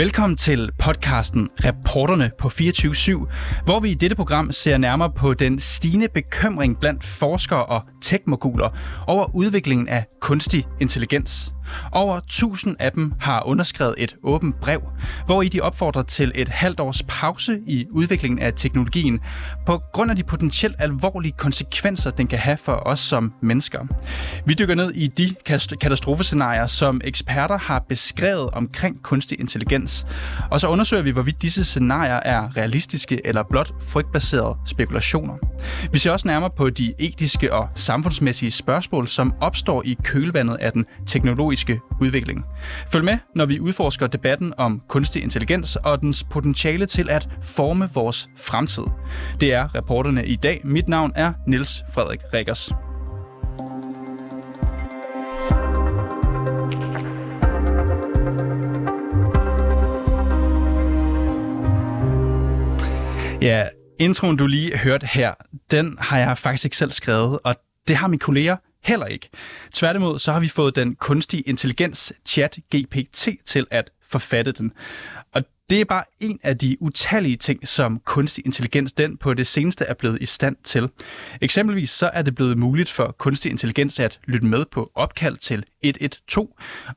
Velkommen til podcasten Reporterne på 24 hvor vi i dette program ser nærmere på den stigende bekymring blandt forskere og tekmoguler over udviklingen af kunstig intelligens. Over 1000 af dem har underskrevet et åbent brev, hvor i de opfordrer til et halvt års pause i udviklingen af teknologien, på grund af de potentielt alvorlige konsekvenser, den kan have for os som mennesker. Vi dykker ned i de katastrofescenarier, som eksperter har beskrevet omkring kunstig intelligens, og så undersøger vi, hvorvidt disse scenarier er realistiske eller blot frygtbaserede spekulationer. Vi ser også nærmere på de etiske og samfundsmæssige spørgsmål, som opstår i kølvandet af den teknologiske teknologiske udvikling. Følg med, når vi udforsker debatten om kunstig intelligens og dens potentiale til at forme vores fremtid. Det er reporterne i dag. Mit navn er Niels Frederik Rikkers. Ja, introen du lige hørte her, den har jeg faktisk ikke selv skrevet, og det har mine kolleger heller ikke. Tværtimod så har vi fået den kunstige intelligens chat GPT til at forfatte den. Det er bare en af de utallige ting, som kunstig intelligens den på det seneste er blevet i stand til. Eksempelvis så er det blevet muligt for kunstig intelligens at lytte med på opkald til 112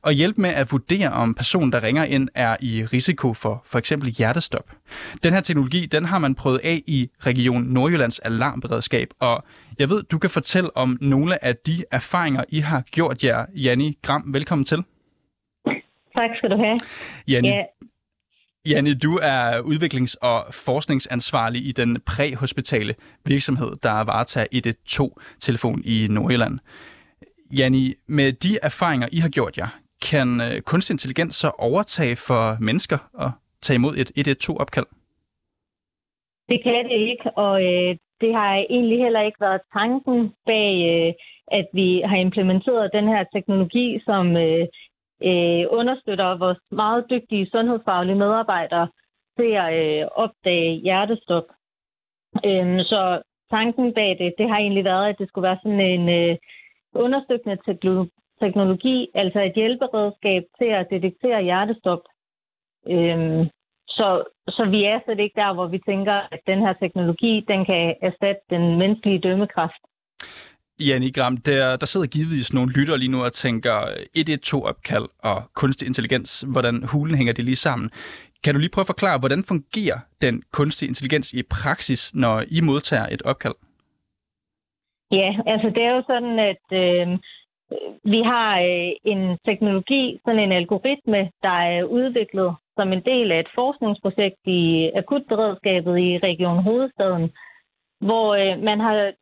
og hjælpe med at vurdere, om personen, der ringer ind, er i risiko for for eksempel hjertestop. Den her teknologi, den har man prøvet af i Region Nordjyllands alarmberedskab, og jeg ved, du kan fortælle om nogle af de erfaringer, I har gjort jer. Janni Gram, velkommen til. Tak skal du have. Janni, ja. Janne, du er udviklings- og forskningsansvarlig i den præhospitale virksomhed, der varetager 112-telefon i Nordjylland. Janni, med de erfaringer, I har gjort jer, kan øh, kunstig intelligens så overtage for mennesker og tage imod et 112-opkald? Det kan det ikke, og øh, det har egentlig heller ikke været tanken bag, øh, at vi har implementeret den her teknologi, som øh, øh, understøtter vores meget dygtige sundhedsfaglige medarbejdere til at øh, opdage hjertestop. Øh, så tanken bag det, det har egentlig været, at det skulle være sådan en øh, understøttende teknologi, altså et hjælperedskab til at detektere hjertestop. Øh, så, så vi er slet ikke der, hvor vi tænker, at den her teknologi, den kan erstatte den menneskelige dømmekraft. Janne Gram, der, der sidder givetvis nogle lytter lige nu og tænker øh, 112-opkald og kunstig intelligens, hvordan hulen hænger det lige sammen. Kan du lige prøve at forklare, hvordan fungerer den kunstige intelligens i praksis, når I modtager et opkald? Ja, altså det er jo sådan, at øh, vi har øh, en teknologi, sådan en algoritme, der er udviklet som en del af et forskningsprojekt i akutberedskabet i Region Hovedstaden, hvor øh, man har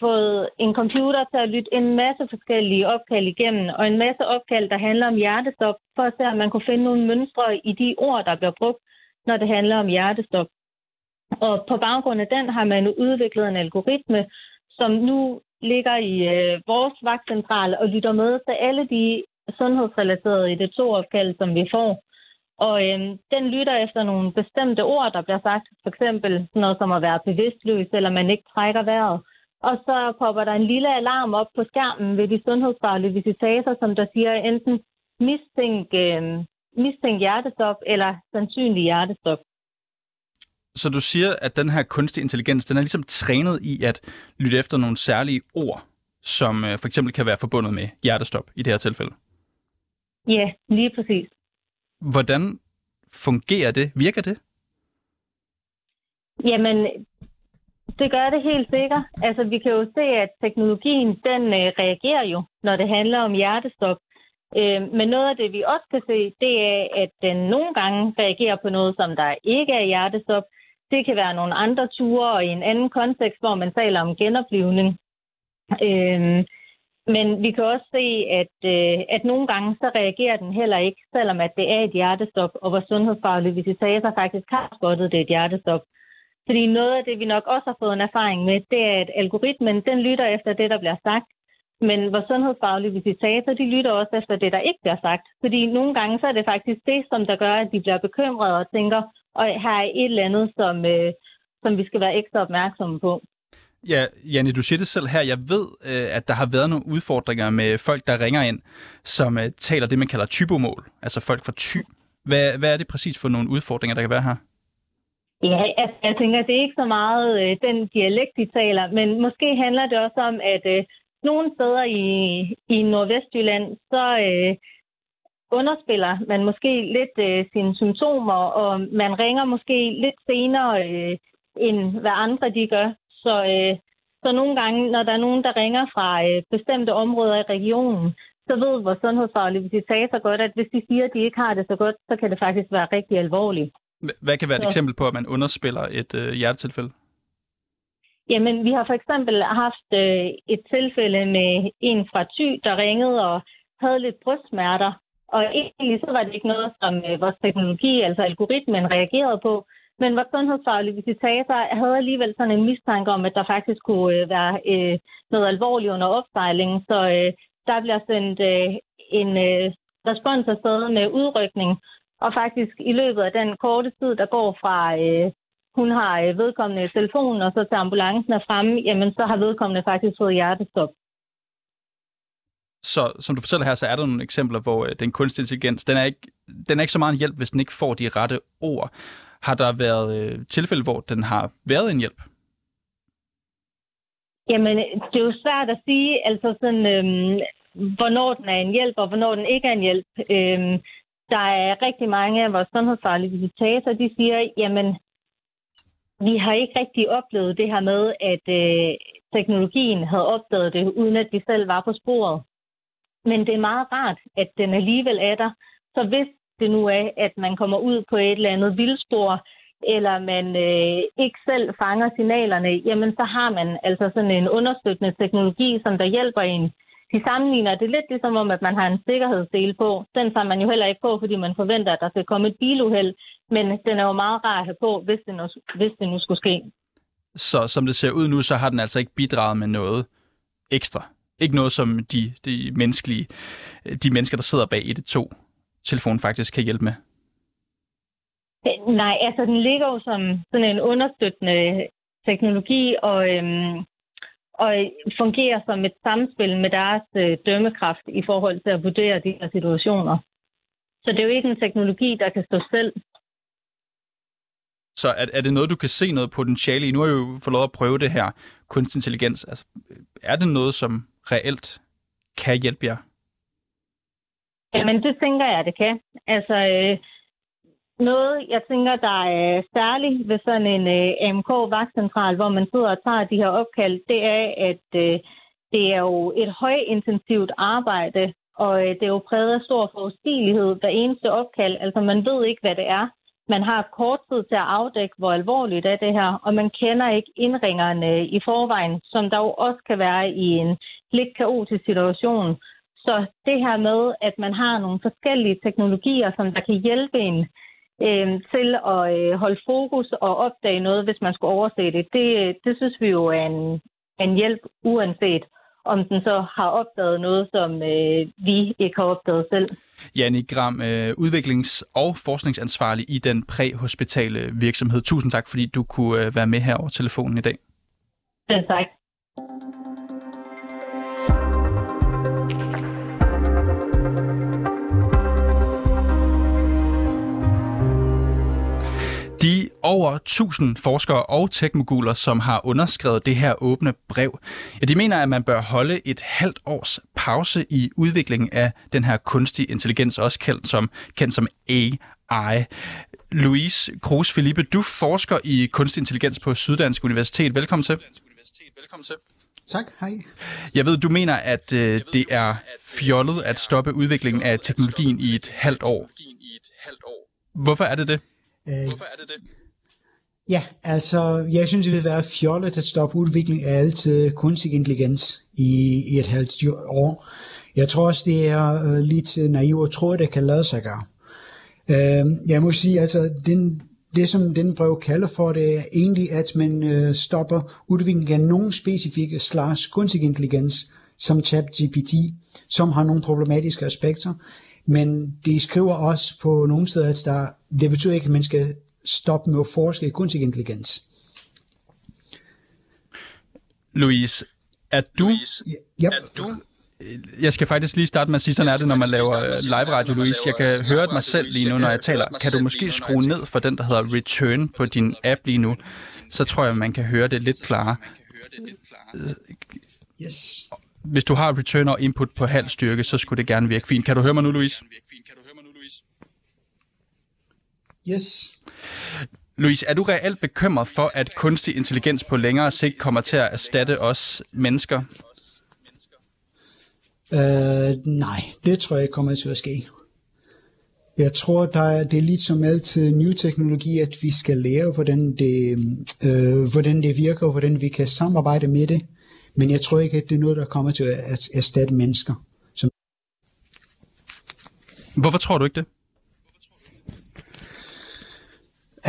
fået en computer til at lytte en masse forskellige opkald igennem, og en masse opkald, der handler om hjertestop, for at se, om man kunne finde nogle mønstre i de ord, der bliver brugt, når det handler om hjertestop. Og på baggrund af den har man udviklet en algoritme, som nu ligger i øh, vores vagtcentral og lytter med til alle de sundhedsrelaterede i det to opkald, som vi får. Og øhm, den lytter efter nogle bestemte ord, der bliver sagt, for eksempel noget som at være bevidstløs, eller man ikke trækker vejret. Og så popper der en lille alarm op på skærmen ved de sundhedsfaglige visitaser, som der siger enten mistænk, øh, mistænk hjertestop eller sandsynlig hjertestop. Så du siger, at den her kunstig intelligens, den er ligesom trænet i at lytte efter nogle særlige ord, som øh, for eksempel kan være forbundet med hjertestop i det her tilfælde? Ja, lige præcis. Hvordan fungerer det? Virker det? Jamen, det gør det helt sikkert. Altså, vi kan jo se, at teknologien, den øh, reagerer jo, når det handler om hjertestop. Øh, men noget af det, vi også kan se, det er, at den nogle gange reagerer på noget, som der ikke er hjertestop. Det kan være nogle andre ture og i en anden kontekst, hvor man taler om genoplivning. Øh, men vi kan også se, at, øh, at nogle gange så reagerer den heller ikke, selvom at det er et hjertestop, og hvor sundhedsfaglige visitator faktisk har spottet det et hjertestop. Fordi noget af det, vi nok også har fået en erfaring med, det er, at algoritmen den lytter efter det, der bliver sagt. Men vores sundhedsfaglige visitator, de lytter også efter det, der ikke bliver sagt. Fordi nogle gange, så er det faktisk det, som der gør, at de bliver bekymrede og tænker, og her er et eller andet, som, øh, som vi skal være ekstra opmærksomme på. Ja, Janne, du siger det selv her. Jeg ved, øh, at der har været nogle udfordringer med folk, der ringer ind, som øh, taler det, man kalder typomål. Altså folk fra ty. Hvad, hvad er det præcis for nogle udfordringer, der kan være her? Ja, altså, jeg tænker, det er ikke så meget øh, den dialekt, de taler, men måske handler det også om, at øh, nogle steder i, i Nordvestjylland, så øh, underspiller man måske lidt øh, sine symptomer, og man ringer måske lidt senere, øh, end hvad andre de gør. Så, øh, så nogle gange, når der er nogen, der ringer fra øh, bestemte områder i regionen, så ved vores sundhedsfaglige visitator godt, at hvis de siger, at de ikke har det så godt, så kan det faktisk være rigtig alvorligt. Hvad kan være et så. eksempel på, at man underspiller et øh, hjertetilfælde? Jamen, vi har for eksempel haft øh, et tilfælde med en fra Thy, der ringede og havde lidt brystsmerter. Og egentlig så var det ikke noget, som øh, vores teknologi, altså algoritmen, reagerede på. Men vores sundhedsfaglige visitator havde alligevel sådan en mistanke om, at der faktisk kunne øh, være øh, noget alvorligt under opsejling. Så øh, der bliver sendt øh, en øh, respons afsted med udrykning. Og faktisk i løbet af den korte tid, der går fra øh, hun har øh, vedkommende i telefonen, og så til ambulancen er fremme, jamen så har vedkommende faktisk fået hjertestop. Så som du fortæller her, så er der nogle eksempler, hvor øh, den kunstige intelligens, den er, ikke, den er ikke så meget en hjælp, hvis den ikke får de rette ord. Har der været øh, tilfælde, hvor den har været en hjælp? Jamen, det er jo svært at sige, altså sådan, øhm, hvornår den er en hjælp, og hvornår den ikke er en hjælp. Øhm, der er rigtig mange af vores sundhedsfaglige visitatorer, de siger, jamen, vi har ikke rigtig oplevet det her med, at øh, teknologien havde opdaget det, uden at de selv var på sporet. Men det er meget rart, at den alligevel er der. Så hvis det nu er, at man kommer ud på et eller andet vildspor, eller man øh, ikke selv fanger signalerne, jamen så har man altså sådan en understøttende teknologi, som der hjælper en de sammenligner det lidt ligesom om, at man har en sikkerhedsdel på. Den tager man jo heller ikke på, fordi man forventer, at der skal komme et biluheld. Men den er jo meget rar at have på, hvis det, nu, hvis det nu skulle ske. Så som det ser ud nu, så har den altså ikke bidraget med noget ekstra. Ikke noget, som de, de, menneskelige, de mennesker, der sidder bag 112 telefon faktisk kan hjælpe med? Nej, altså den ligger jo som sådan en understøttende teknologi, og øhm, og fungerer som et samspil med deres øh, dømmekraft i forhold til at vurdere de her situationer. Så det er jo ikke en teknologi, der kan stå selv. Så er, er det noget, du kan se noget potentiale i? Nu har jeg jo fået lov at prøve det her kunstig intelligens. Altså, er det noget, som reelt kan hjælpe jer? Jamen, det tænker jeg, det kan. Altså, øh, noget, jeg tænker, der er særligt ved sådan en øh, AMK-vagtcentral, hvor man sidder og tager de her opkald, det er, at øh, det er jo et højintensivt arbejde, og øh, det er jo præget af stor forudsigelighed hver eneste opkald. Altså, man ved ikke, hvad det er. Man har kort tid til at afdække, hvor alvorligt er det her, og man kender ikke indringerne øh, i forvejen, som der jo også kan være i en lidt kaotisk situation. Så det her med, at man har nogle forskellige teknologier, som der kan hjælpe en øh, til at øh, holde fokus og opdage noget, hvis man skulle overse det. Det, det synes vi jo er en, en hjælp, uanset om den så har opdaget noget, som øh, vi ikke har opdaget selv. Janne Gram, øh, udviklings- og forskningsansvarlig i den præhospitale virksomhed. Tusind tak, fordi du kunne øh, være med her over telefonen i dag. Selv tak. Over 1000 forskere og tekmoguler, som har underskrevet det her åbne brev, ja, de mener, at man bør holde et halvt års pause i udviklingen af den her kunstig intelligens, også kendt som, kendt som AI. Louise Kroos Felipe, du forsker i kunstig intelligens på Syddansk Universitet. Velkommen til. Velkommen til. Tak, hej. Jeg ved, du mener, at øh, det er fjollet at stoppe udviklingen af teknologien i et halvt år. Hvorfor er det det? Øh, Hvorfor er det det? Ja, altså, jeg synes, det vil være fjollet at stoppe udvikling af alt øh, kunstig intelligens i, i et halvt år. Jeg tror også, det er øh, lidt øh, naivt at tro, at det kan lade sig gøre. Øh, jeg må sige, altså, den, det som den brev kalder for, det er egentlig, at man øh, stopper udviklingen af nogle specifikke slags kunstig intelligens, som ChatGPT, som har nogle problematiske aspekter, men de skriver også på nogle steder, at der, det betyder ikke, at man skal stoppe med at forske i kunstig intelligens. Louise, er du, Louise, ja, yep. er du jeg skal faktisk lige starte med at sige, sådan er det, når man laver live radio, Louise. Jeg kan høre mig selv lige nu, når jeg taler. Kan du måske skrue ned for den, der hedder Return på din app lige nu? Så tror jeg, man kan høre det lidt klarere. Yes. Hvis du har return og input på halv styrke, så skulle det gerne virke fint. Kan du høre mig nu, Louise? Yes. Louise, er du reelt bekymret for, at kunstig intelligens på længere sigt kommer til at erstatte os mennesker? Uh, nej, det tror jeg ikke kommer til at ske. Jeg tror, der er, det er lidt som altid ny teknologi, at vi skal lære, hvordan det, øh, hvordan det virker, og hvordan vi kan samarbejde med det. Men jeg tror ikke, at det er noget, der kommer til at erstatte mennesker. Som Hvorfor tror du ikke det?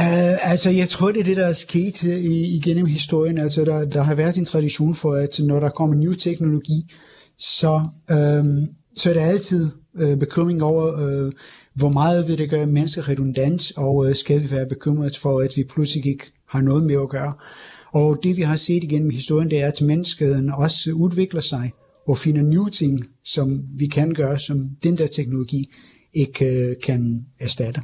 Uh, altså, jeg tror, det er det, der er sket i, igennem historien. Altså, der, der har været en tradition for, at når der kommer ny teknologi, så, øhm, så er der altid øh, bekymring over, øh, hvor meget vil det gøre mennesker redundant, og øh, skal vi være bekymret for, at vi pludselig ikke har noget med at gøre. Og det vi har set igennem historien, det er, at menneskeheden også udvikler sig og finder nye ting, som vi kan gøre, som den der teknologi ikke øh, kan erstatte.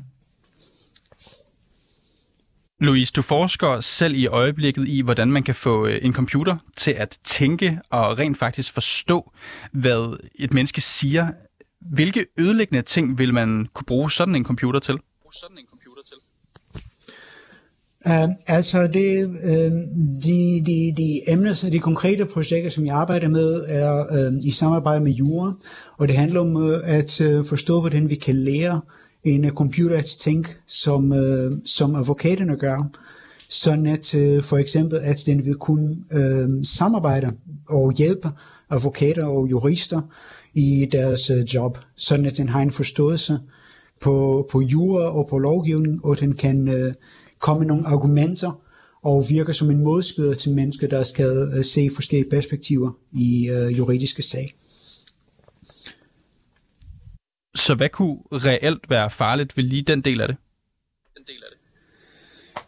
Louise, du forsker selv i øjeblikket i, hvordan man kan få øh, en computer til at tænke og rent faktisk forstå, hvad et menneske siger. Hvilke ødelæggende ting vil man kunne bruge sådan en computer til? Sådan en computer til? Uh, altså det, uh, de, de, de emner, de konkrete projekter, som jeg arbejder med, er uh, i samarbejde med Jura, og det handler om uh, at uh, forstå, hvordan vi kan lære en øh, computer at tænke, som, øh, som advokaterne gør, sådan at øh, for eksempel, at den vil kunne øh, samarbejde og hjælpe advokater og jurister i deres øh, job, sådan at den har en forståelse på, på jura og på lovgivning, og den kan øh, komme med nogle argumenter og virker som en modspiller til mennesker, der skal øh, se forskellige perspektiver i øh, juridiske sag. Så hvad kunne reelt være farligt ved lige den del af det? Den del af det.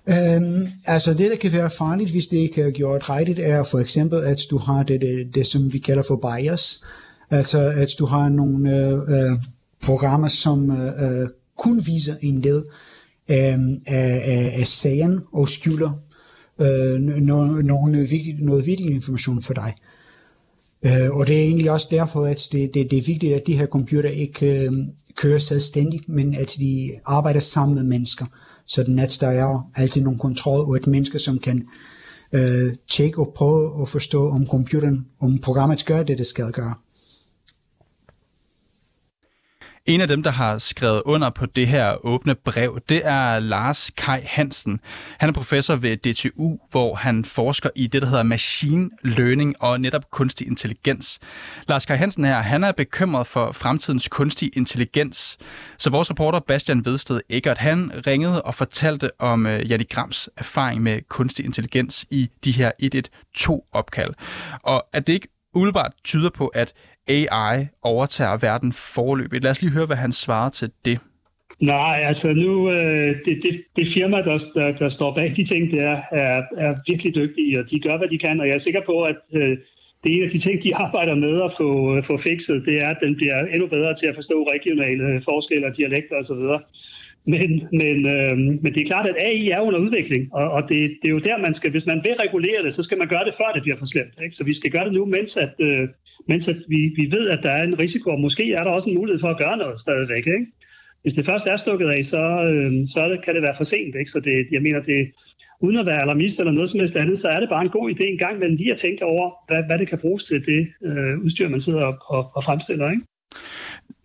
Um, altså det, der kan være farligt, hvis det ikke er gjort rigtigt, er for eksempel, at du har det, det, det som vi kalder for bias. Altså at du har nogle uh, programmer, som uh, kun viser en del um, af, af, af sagen og skylder uh, noget, noget, vigtigt, noget vigtig information for dig. Øh, og det er egentlig også derfor, at det, det, det er vigtigt, at de her computer ikke øh, kører selvstændigt, men at de arbejder sammen med mennesker. Sådan at der er altid nogle kontrol, og et menneske, som kan øh, tjekke og prøve at forstå, om computeren, om programmet gør det, det skal gøre. En af dem, der har skrevet under på det her åbne brev, det er Lars Kai Hansen. Han er professor ved DTU, hvor han forsker i det, der hedder machine learning og netop kunstig intelligens. Lars Kai Hansen her, han er bekymret for fremtidens kunstig intelligens. Så vores reporter Bastian Vedsted Eggert, han ringede og fortalte om øh, uh, Janne Grams erfaring med kunstig intelligens i de her 112-opkald. Og at det ikke umiddelbart tyder på, at AI overtager verden forløbigt. Lad os lige høre, hvad han svarer til det. Nej, altså nu, øh, det, det, det firma, der, der, der står bag de ting, der er, er virkelig dygtige, og de gør, hvad de kan, og jeg er sikker på, at øh, det er en af de ting, de arbejder med at få, få fikset, det er, at den bliver endnu bedre til at forstå regionale forskelle, dialekter osv. Men, men, øh, men det er klart, at AI er under udvikling, og, og det, det er jo der, man skal, hvis man vil regulere det, så skal man gøre det, før det bliver for slemt. Ikke? Så vi skal gøre det nu, mens, at, øh, mens at vi, vi ved, at der er en risiko, og måske er der også en mulighed for at gøre noget stadigvæk. Ikke? Hvis det først er stukket af, så, øh, så kan det være for sent. Ikke? Så det, jeg mener, det, uden at være alarmist eller noget som helst andet, så er det bare en god idé en gang imellem lige at tænke over, hvad, hvad det kan bruges til det øh, udstyr, man sidder og, og, og fremstiller. Ikke?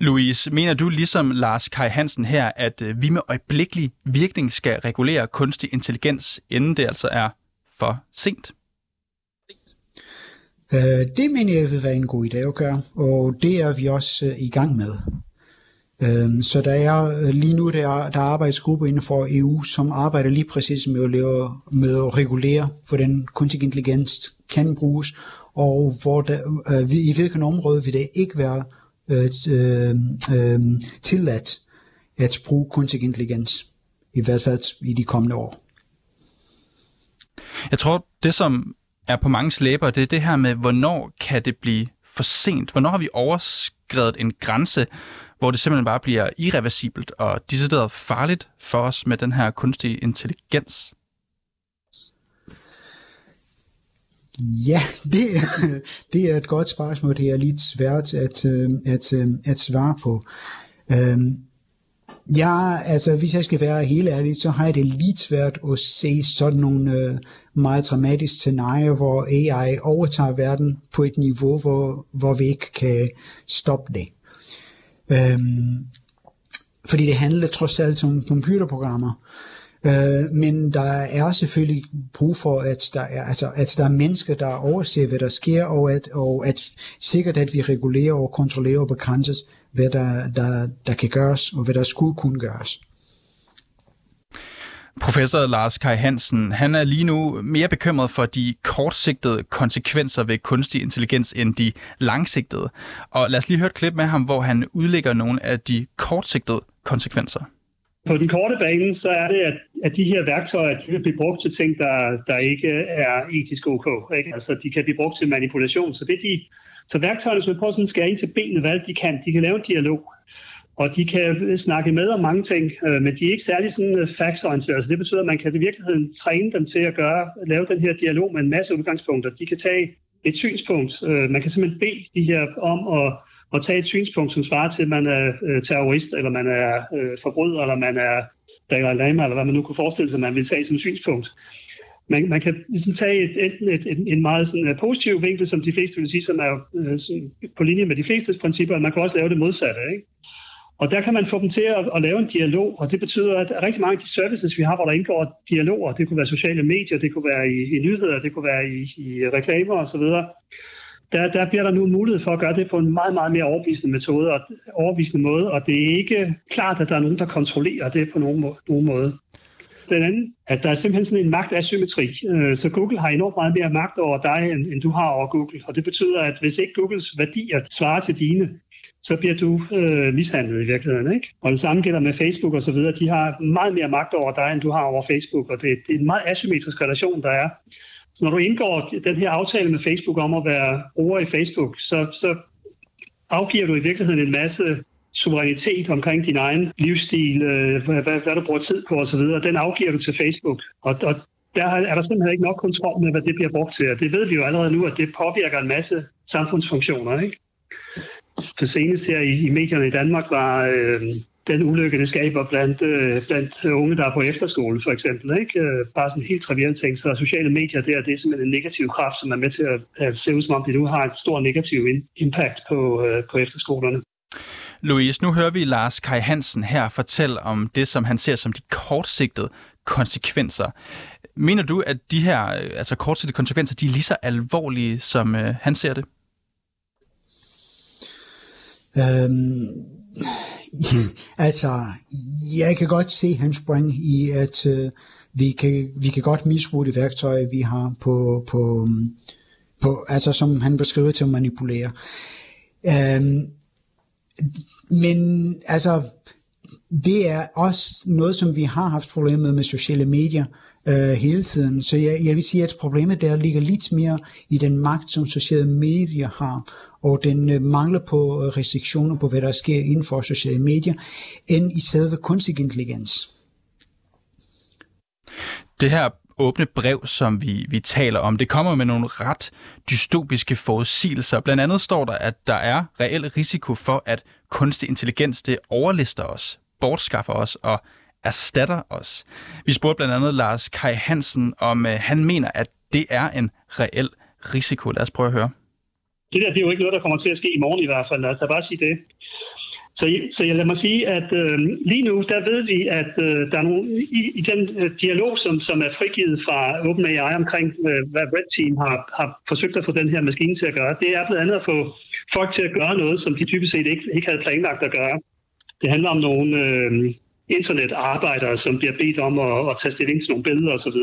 Louise, mener du ligesom Lars Kai Hansen her, at øh, vi med øjeblikkelig virkning skal regulere kunstig intelligens, inden det altså er for sent? Øh, det mener jeg vil være en god idé at gøre, og det er vi også øh, i gang med. Øhm, så der er lige nu der, er, der er arbejdsgrupper inden for EU, som arbejder lige præcis med at, lave, med at regulere, hvordan kunstig intelligens kan bruges, og hvor der, i hvilken område vil det ikke være Øh, øh, øh, tilladt at bruge kunstig intelligens, i hvert fald i de kommende år. Jeg tror, det som er på mange slæber, det er det her med, hvornår kan det blive for sent? Hvornår har vi overskrevet en grænse, hvor det simpelthen bare bliver irreversibelt og decideret farligt for os med den her kunstige intelligens? Ja, det, det er et godt spørgsmål. Det er lidt svært at, øhm, at, øhm, at svare på. Øhm, ja, altså hvis jeg skal være helt ærlig, så har jeg det lidt svært at se sådan nogle øh, meget dramatiske scenarier, hvor AI overtager verden på et niveau, hvor, hvor vi ikke kan stoppe det. Øhm, fordi det handler trods alt om computerprogrammer. Øh, Øh, men der er selvfølgelig brug for, at der er, altså, at der er mennesker, der overser, hvad der sker, og at, og at sikkert, at vi regulerer og kontrollerer og begrænser, hvad der, der, der kan gøres, og hvad der skulle kunne gøres. Professor Lars Kai Hansen, han er lige nu mere bekymret for de kortsigtede konsekvenser ved kunstig intelligens end de langsigtede. Og lad os lige høre et klip med ham, hvor han udlægger nogle af de kortsigtede konsekvenser. På den korte bane, så er det, at, at de her værktøjer, de kan blive brugt til ting, der, der ikke er etisk ok. Ikke? Altså, de kan blive brugt til manipulation. Så, det de, så værktøjerne, som vi prøver sådan skal skære ind til benene, hvad de kan, de kan lave en dialog. Og de kan snakke med om mange ting, øh, men de er ikke særlig sådan øh, factsorienterede. Så det betyder, at man kan i virkeligheden træne dem til at gøre, lave den her dialog med en masse udgangspunkter. De kan tage et synspunkt. Øh, man kan simpelthen bede de her om at at tage et synspunkt, som svarer til, at man er øh, terrorist, eller man er øh, forbryder, eller man er Dalai Lama, eller hvad man nu kunne forestille sig, man vil tage som synspunkt. Man, man kan ligesom tage et, enten et, et, en meget sådan, uh, positiv vinkel, som de fleste vil sige, som er uh, sådan, på linje med de fleste principper, og man kan også lave det modsatte. Ikke? Og der kan man få dem til at, at lave en dialog, og det betyder, at rigtig mange af de services, vi har, hvor der indgår dialoger, det kunne være sociale medier, det kunne være i, i nyheder, det kunne være i, i reklamer osv., der, der bliver der nu mulighed for at gøre det på en meget, meget mere overbevisende metode og overbevisende måde, og det er ikke klart, at der er nogen, der kontrollerer det på nogen, må, nogen måde. Den anden, at der er simpelthen sådan en magtasymmetri. Øh, så Google har enormt meget mere magt over dig, end, end du har over Google. Og det betyder, at hvis ikke Googles værdier svarer til dine, så bliver du øh, mishandlet i virkeligheden. Ikke? Og det samme gælder med Facebook og så videre. De har meget mere magt over dig, end du har over Facebook, og det, det er en meget asymmetrisk relation, der er. Så når du indgår den her aftale med Facebook om at være bruger i Facebook, så, så afgiver du i virkeligheden en masse suverænitet omkring din egen livsstil, øh, hvad, hvad, hvad du bruger tid på osv., den afgiver du til Facebook. Og, og der er der simpelthen ikke nok kontrol med, hvad det bliver brugt til. Og det ved vi jo allerede nu, at det påvirker en masse samfundsfunktioner. Ikke? Det seneste her i, i medierne i Danmark var øh, den ulykke, det skaber blandt, øh, blandt unge, der er på efterskole, for eksempel. Ikke? Øh, bare sådan helt trivielt ting. Så sociale medier der, det er simpelthen en negativ kraft, som er med til at, at se ud, som om det nu har et stort negativ impact på, øh, på efterskolerne. Louise, nu hører vi Lars Kai Hansen her fortælle om det, som han ser som de kortsigtede konsekvenser. Mener du, at de her altså kortsigtede konsekvenser, de er lige så alvorlige, som øh, han ser det? Øhm, altså, jeg kan godt se hans point i, at øh, vi, kan, vi kan godt misbruge det værktøj, vi har på, på, på altså som han beskriver til at manipulere. Øhm, men altså, det er også noget, som vi har haft problemer med med sociale medier øh, hele tiden. Så jeg, jeg vil sige, at problemet der ligger lidt mere i den magt, som sociale medier har, og den øh, mangler på øh, restriktioner på, hvad der sker inden for sociale medier, end i selve kunstig intelligens. Det her åbne brev, som vi, vi taler om, det kommer med nogle ret dystopiske forudsigelser. Blandt andet står der, at der er reel risiko for, at kunstig intelligens det overlister os, bortskaffer os og erstatter os. Vi spurgte blandt andet Lars Kai Hansen, om øh, han mener, at det er en reel risiko. Lad os prøve at høre det der det er jo ikke noget, der kommer til at ske i morgen i hvert fald. Lad os bare sige det. Så, så jeg lad mig sige, at øh, lige nu, der ved vi, at øh, der er nogle, i, i den øh, dialog, som, som er frigivet fra OpenAI omkring, øh, hvad Red Team har, har forsøgt at få den her maskine til at gøre, det er blandt andet at få folk til at gøre noget, som de typisk set ikke, ikke havde planlagt at gøre. Det handler om nogle øh, internetarbejdere, som bliver bedt om at, at tage stilling til nogle billeder osv.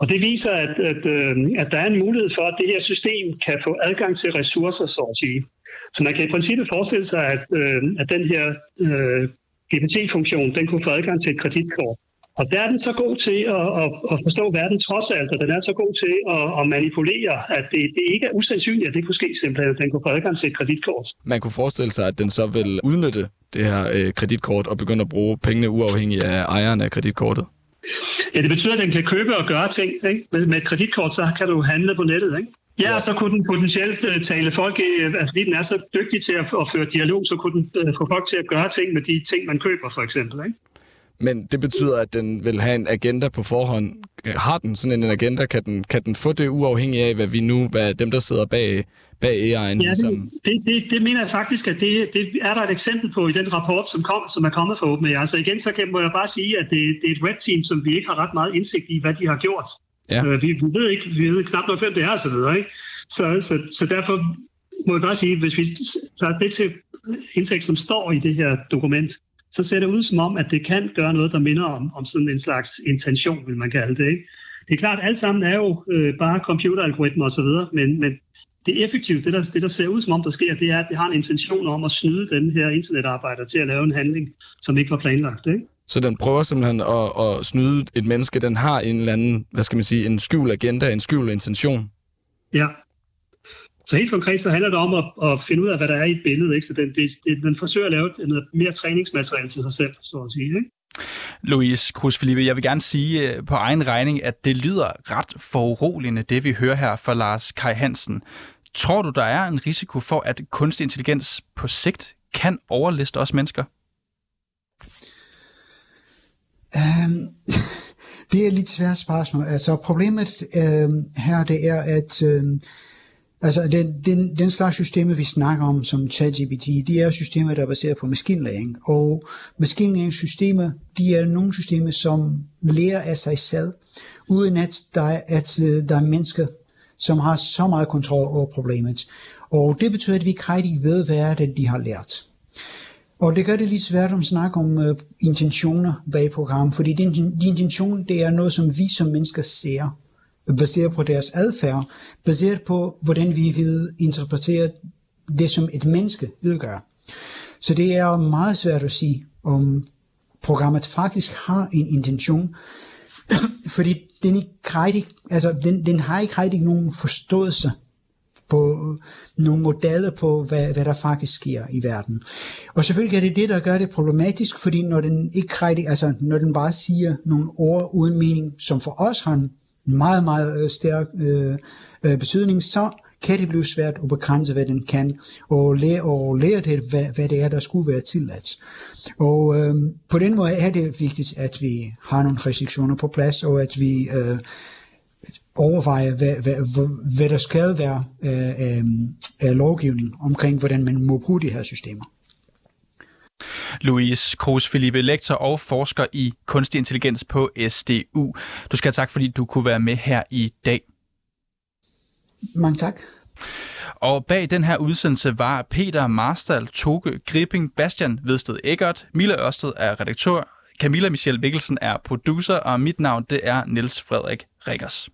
Og det viser, at, at, øh, at der er en mulighed for, at det her system kan få adgang til ressourcer, så at sige. Så man kan i princippet forestille sig, at, øh, at den her øh, GPT-funktion, den kunne få adgang til et kreditkort. Og der er den så god til at, at, at forstå verden trods alt, og den er så god til at, at manipulere, at det, det ikke er usandsynligt, at det kunne ske simpelthen, at den kunne få adgang til et kreditkort. Man kunne forestille sig, at den så vil udnytte det her øh, kreditkort og begynde at bruge pengene uafhængigt af ejeren af kreditkortet. Ja, det betyder, at den kan købe og gøre ting. Ikke? Med, med et kreditkort, så kan du handle på nettet. Ikke? Ja, og så kunne den potentielt uh, tale folk, uh, fordi den er så dygtig til at, at føre dialog, så kunne den uh, få folk til at gøre ting med de ting, man køber, for eksempel. Ikke? Men det betyder, at den vil have en agenda på forhånd. Har den sådan en agenda? Kan den, kan den få det uafhængigt af, hvad vi nu, hvad dem, der sidder bag, bag AI'en? Ja, ligesom... det, det, det, mener jeg faktisk, at det, det er der et eksempel på i den rapport, som, kom, som er kommet fra OpenAI. Altså igen, så kan, må jeg bare sige, at det, det er et red team, som vi ikke har ret meget indsigt i, hvad de har gjort. Ja. Øh, vi, vi, ved ikke, vi ved knap nok, hvem det er, og så videre. Ikke? Så, så, så derfor må jeg bare sige, hvis vi tager det til indsigt, som står i det her dokument, så ser det ud som om, at det kan gøre noget, der minder om, om sådan en slags intention, vil man kalde det. Ikke? Det er klart, at alt sammen er jo øh, bare computeralgoritmer osv., men, men det effektivt. Det der, det, der ser ud som om, der sker, det er, at det har en intention om at snyde den her internetarbejder til at lave en handling, som ikke var planlagt. Ikke? Så den prøver simpelthen at, at snyde et menneske, den har en eller anden, hvad skal man sige, en skjul agenda, en skjul intention. Ja. Så helt konkret så handler det om at, at finde ud af, hvad der er i et billede. Ikke? Så den, det, det, den forsøger at lave noget mere træningsmateriale til sig selv, så at sige. Ikke? Louise Cruz Felipe, jeg vil gerne sige øh, på egen regning, at det lyder ret foruroligende, det vi hører her fra Lars Kai Hansen. Tror du, der er en risiko for, at kunstig intelligens på sigt kan overliste os mennesker? Um, det er et lidt svært spørgsmål. Altså problemet um, her, det er, at um, altså, den, den, den slags systemer, vi snakker om som ChatGPT, de er systemer, der er baseret på maskinlæring. Og maskinlæringssystemer, de er nogle systemer, som lærer af sig selv, uden at der, at øh, der er mennesker, som har så meget kontrol over problemet. Og det betyder, at vi ikke rigtig ved, hvad er det, de har lært. Og det gør det lige svært at snakke om uh, intentioner bag programmet, fordi de, de intention, det er noget, som vi som mennesker ser, baseret på deres adfærd, baseret på, hvordan vi vil interpretere det, som et menneske udgør. Så det er meget svært at sige, om programmet faktisk har en intention, fordi den, ikke rigtig, altså, den, den har ikke rigtig nogen forståelse på nogle modeller på, hvad, hvad der faktisk sker i verden. Og selvfølgelig er det det, der gør det problematisk, fordi når den ikke rigtig, altså når den bare siger nogle ord uden mening, som for os har en meget, meget øh, stærk øh, øh, betydning, så kan det blive svært at begrænse, hvad den kan, og lære, og lære det, hvad, hvad det er, der skulle være tilladt. Og øh, på den måde er det vigtigt, at vi har nogle restriktioner på plads, og at vi øh, overveje, hvad, hvad, hvad der skal være øh, øh, lovgivning omkring, hvordan man må bruge de her systemer. Louise Kroos Felipe, lektor og forsker i kunstig intelligens på SDU. Du skal have tak, fordi du kunne være med her i dag. Mange tak. Og bag den her udsendelse var Peter Marstal, Toge Gripping, Bastian Vedsted Eggert, Mille Ørsted er redaktør, Camilla Michelle Mikkelsen er producer, og mit navn det er Niels Frederik Rikkers.